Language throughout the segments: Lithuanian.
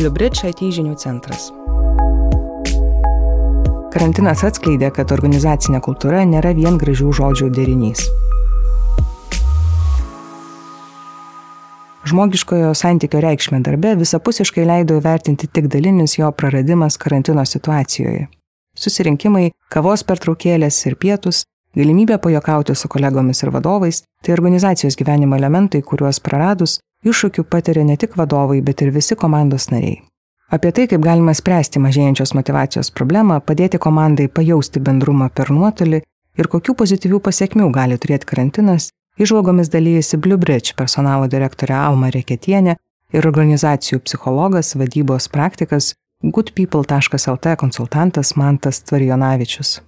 Bliubridge IT žinių centras. Karantinas atskleidė, kad organizacinė kultūra nėra vien gražių žodžių derinys. Žmogiškojo santykio reikšmė darbe visapusiškai leido įvertinti tik dalinis jo praradimas karantino situacijoje. Susirinkimai, kavos pertraukėlės ir pietus, galimybė pajokauti su kolegomis ir vadovais - tai organizacijos gyvenimo elementai, kuriuos praradus Iššūkių patiria ne tik vadovai, bet ir visi komandos nariai. Apie tai, kaip galima spręsti mažėjančios motivacijos problemą, padėti komandai pajausti bendrumą per nuotolį ir kokių pozityvių pasiekmių gali turėti karantinas, išvalgomis dalyjasi Bluebridge personalo direktorė Alma Reketienė ir organizacijų psichologas, vadybos praktikas goodpeople.lt konsultantas Mantas Tvarijonavičius.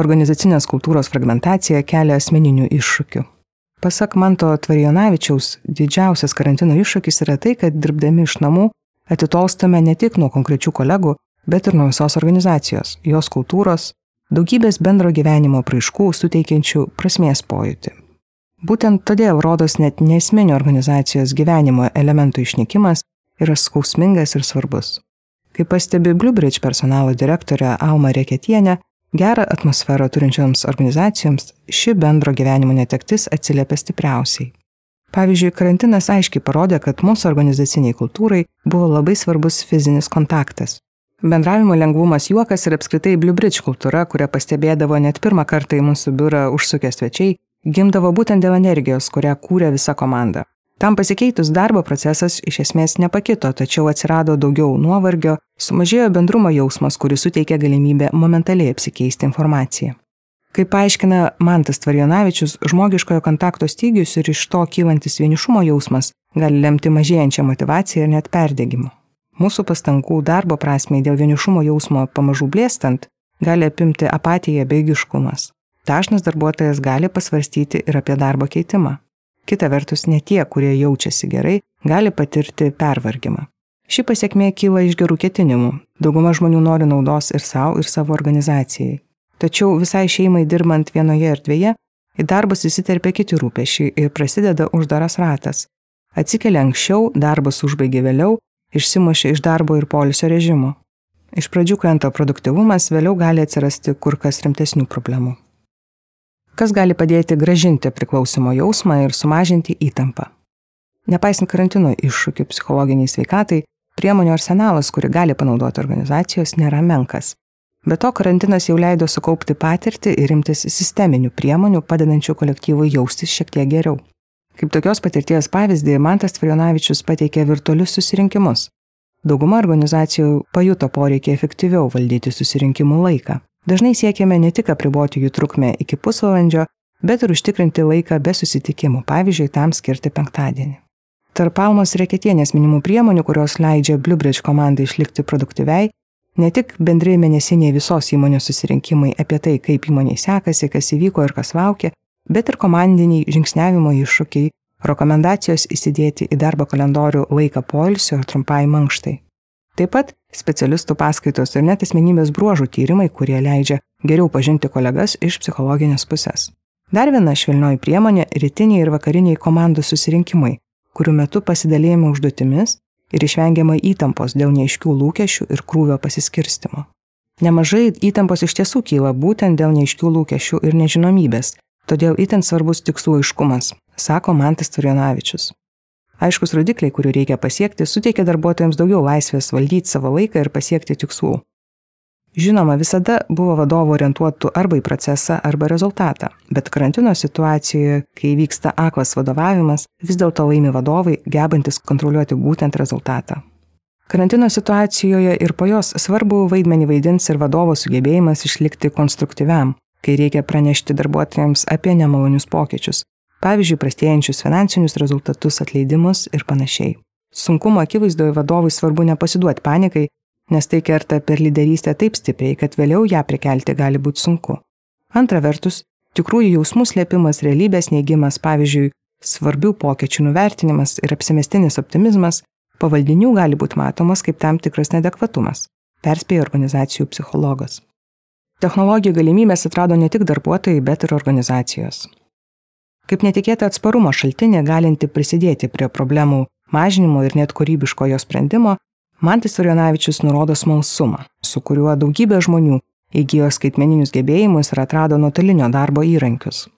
Organizacinės kultūros fragmentacija kelia asmeninių iššūkių. Pasak Manto Tvarijonavičiaus, didžiausias karantino iššūkis yra tai, kad dirbdami iš namų atitolstame ne tik nuo konkrečių kolegų, bet ir nuo visos organizacijos, jos kultūros, daugybės bendro gyvenimo praiškų suteikiančių prasmės pojūtį. Būtent todėl rodos net nesminio organizacijos gyvenimo elementų išnykimas yra skausmingas ir svarbus. Kaip pastebi Bluebridge personalo direktorė Alma Reketienė, Gerą atmosferą turinčioms organizacijoms ši bendro gyvenimo netektis atsiliepia stipriausiai. Pavyzdžiui, karantinas aiškiai parodė, kad mūsų organizaciniai kultūrai buvo labai svarbus fizinis kontaktas. Bendravimo lengvumas juokas ir apskritai Bluebridge kultūra, kurią pastebėdavo net pirmą kartą į mūsų biurą užsukę svečiai, gimdavo būtent dėl energijos, kurią kūrė visa komanda. Tam pasikeitus darbo procesas iš esmės nepakito, tačiau atsirado daugiau nuovargio, sumažėjo bendrumo jausmas, kuris suteikia galimybę momentaliai apsikeisti informaciją. Kaip paaiškina Mantas Tvarjonavičius, žmogiškojo kontakto stygius ir iš to kylantis vienišumo jausmas gali lemti mažėjančią motivaciją ir net perdėgymą. Mūsų pastangų darbo prasmei dėl vienišumo jausmo pamažu blėstant gali apimti apatija bei giškumas. Dažnas darbuotojas gali pasvarstyti ir apie darbo keitimą. Kita vertus, ne tie, kurie jaučiasi gerai, gali patirti pervargimą. Ši pasiekmė kyla iš gerų ketinimų. Dauguma žmonių nori naudos ir savo, ir savo organizacijai. Tačiau visai šeimai dirbant vienoje erdvėje, į darbus įsiterpia kiti rūpešiai ir prasideda uždaras ratas. Atsikelia anksčiau, darbas užbaigia vėliau, išsimušia iš darbo ir polisio režimo. Iš pradžių krenta produktivumas, vėliau gali atsirasti kur kas rimtesnių problemų kas gali padėti gražinti priklausimo jausmą ir sumažinti įtampą. Nepaisant karantino iššūkių psichologiniai sveikatai, priemonių arsenalas, kurį gali panaudoti organizacijos, nėra menkas. Be to, karantinas jau leido sukaupti patirtį ir imtis sisteminių priemonių, padedančių kolektyvui jaustis šiek tiek geriau. Kaip tokios patirties pavyzdį, Mantas Tvarionavičius pateikė virtualius susirinkimus. Dauguma organizacijų pajuto poreikį efektyviau valdyti susirinkimų laiką. Dažnai siekiame ne tik apriboti jų trukmę iki pusvalandžio, bet ir užtikrinti laiką be susitikimų, pavyzdžiui, tam skirti penktadienį. Tarp Palmos reketienės minimų priemonių, kurios leidžia Bluebridge komandai išlikti produktyviai, ne tik bendrai mėnesiniai visos įmonės susirinkimai apie tai, kaip įmoniai sekasi, kas įvyko ir kas laukia, bet ir komandiniai žingsniavimo iššūkiai, rekomendacijos įsidėti į darbo kalendorių laiką poilsio ir trumpai mankštai. Taip pat specialistų paskaitos ir net asmenybės bruožų tyrimai, kurie leidžia geriau pažinti kolegas iš psichologinės pusės. Dar viena švelnioji priemonė - rytiniai ir vakariniai komandų susirinkimai, kurių metu pasidalėjame užduotimis ir išvengiama įtampos dėl neiškių lūkesčių ir krūvio pasiskirstimo. Nemažai įtampos iš tiesų kyla būtent dėl neiškių lūkesčių ir nežinomybės, todėl itin svarbus tikslų aiškumas, sako Mantas Turionavičius. Aiškus rodikliai, kurių reikia pasiekti, suteikia darbuotojams daugiau laisvės valdyti savo laiką ir pasiekti tikslų. Žinoma, visada buvo vadovų orientuotų arba į procesą, arba rezultatą, bet karantino situacijoje, kai vyksta aklas vadovavimas, vis dėlto laimi vadovai, gebantis kontroliuoti būtent rezultatą. Karantino situacijoje ir po jos svarbu vaidmenį vaidins ir vadovo sugebėjimas išlikti konstruktyviam, kai reikia pranešti darbuotojams apie nemalonius pokyčius, pavyzdžiui, prastėjančius finansinius rezultatus, atleidimus ir panašiai. Sunkumo akivaizdoje vadovui svarbu nepasiduoti panikai, nes tai kerta per lyderystę taip stipriai, kad vėliau ją prikelti gali būti sunku. Antra vertus, tikrųjų jausmų slėpimas, realybės neigimas, pavyzdžiui, svarbių pokyčių nuvertinimas ir apsimestinis optimizmas pavaldinių gali būti matomas kaip tam tikras nedekvatumas, perspėjo organizacijų psichologas. Technologijų galimybės atrado ne tik darbuotojai, bet ir organizacijos kaip netikėta atsparumo šaltinė galinti prisidėti prie problemų mažinimo ir net kūrybiško jo sprendimo, Mantis Orionavičius nurodo smalsumą, su kuriuo daugybė žmonių įgyjo skaitmeninius gebėjimus ir atrado nuotolinio darbo įrankius.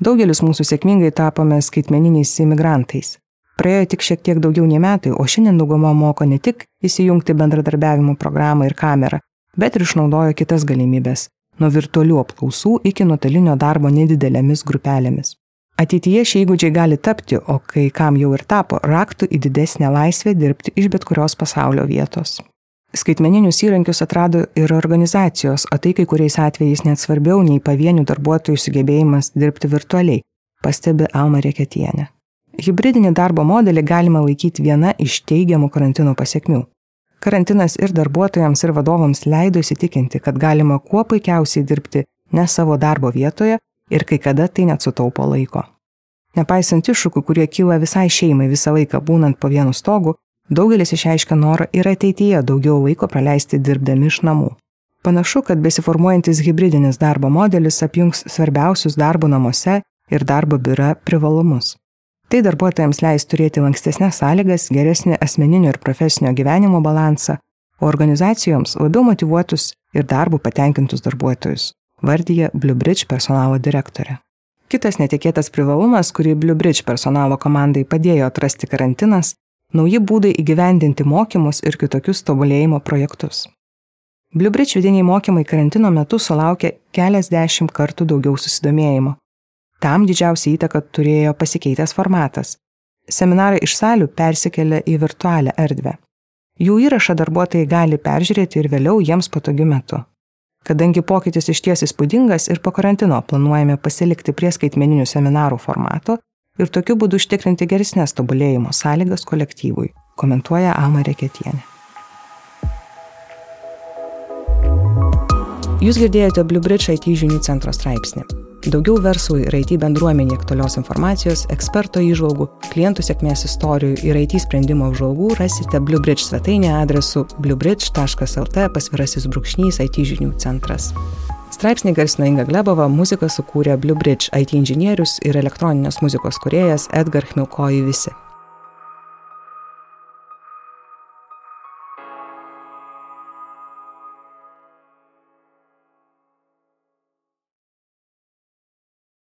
Daugelis mūsų sėkmingai tapome skaitmeniniais imigrantais. Praėjo tik šiek tiek daugiau nei metai, o šiandien dauguma moko ne tik įsijungti bendradarbiavimo programą ir kamerą, bet ir išnaudojo kitas galimybės - nuo virtualių apklausų iki nuotolinio darbo nedidelėmis grupelėmis. Ateityje šie įgūdžiai gali tapti, o kai kam jau ir tapo, raktų į didesnę laisvę dirbti iš bet kurios pasaulio vietos. Skaitmeninius įrankius atrado ir organizacijos, o tai kai kuriais atvejais net svarbiau nei pavienių darbuotojų sugebėjimas dirbti virtualiai, pastebi Alma Reketienė. Hybridinį darbo modelį galima laikyti viena iš teigiamų karantino pasiekmių. Karantinas ir darbuotojams, ir vadovams leido įsitikinti, kad galima kuo puikiausiai dirbti ne savo darbo vietoje, ir kai kada tai net sutaupo laiko. Nepaisant iššūkių, kurie kyla visai šeimai visą laiką būnant po vienu stogu, daugelis išreiškia norą ir ateityje daugiau laiko praleisti dirbdami iš namų. Panašu, kad besiformuojantis hybridinis darbo modelis apjungs svarbiausius darbo namuose ir darbo biure privalumus. Tai darbuotojams leis turėti lankstesnės sąlygas, geresnį asmeninio ir profesinio gyvenimo balansą, o organizacijoms labiau motivuotus ir darbų patenkintus darbuotojus vardyje Bluebridge personalo direktorė. Kitas netikėtas privalumas, kurį Bluebridge personalo komandai padėjo atrasti karantinas - nauji būdai įgyvendinti mokymus ir kitokius tobulėjimo projektus. Bluebridge vidiniai mokymai karantino metu sulaukė keliasdešimt kartų daugiau susidomėjimo. Tam didžiausia įtaka turėjo pasikeitęs formatas. Seminarai iš salių persikėlė į virtualią erdvę. Jų įrašą darbuotojai gali peržiūrėti ir vėliau jiems patogiu metu. Kadangi pokytis išties įspūdingas ir po karantino planuojame pasilikti prie skaitmeninių seminarų formato ir tokiu būdu užtikrinti geresnės tobulėjimo sąlygas kolektyvui, komentuoja Alma Reketienė. Jūs girdėjote Blue Bridge IT žinių centro straipsnį. Daugiau verslui ir IT bendruomenė aktualios informacijos, eksperto įžvalgų, klientų sėkmės istorijų ir IT sprendimo apžvalgų rasite BlueBridge svetainėje adresu bluebridge.lt pasvirasis brūkšnys IT žinių centras. Straipsnį garsino Inga Glebova, muziką sukūrė BlueBridge IT inžinierius ir elektroninės muzikos kuriejas Edgar Hmilkoji visi.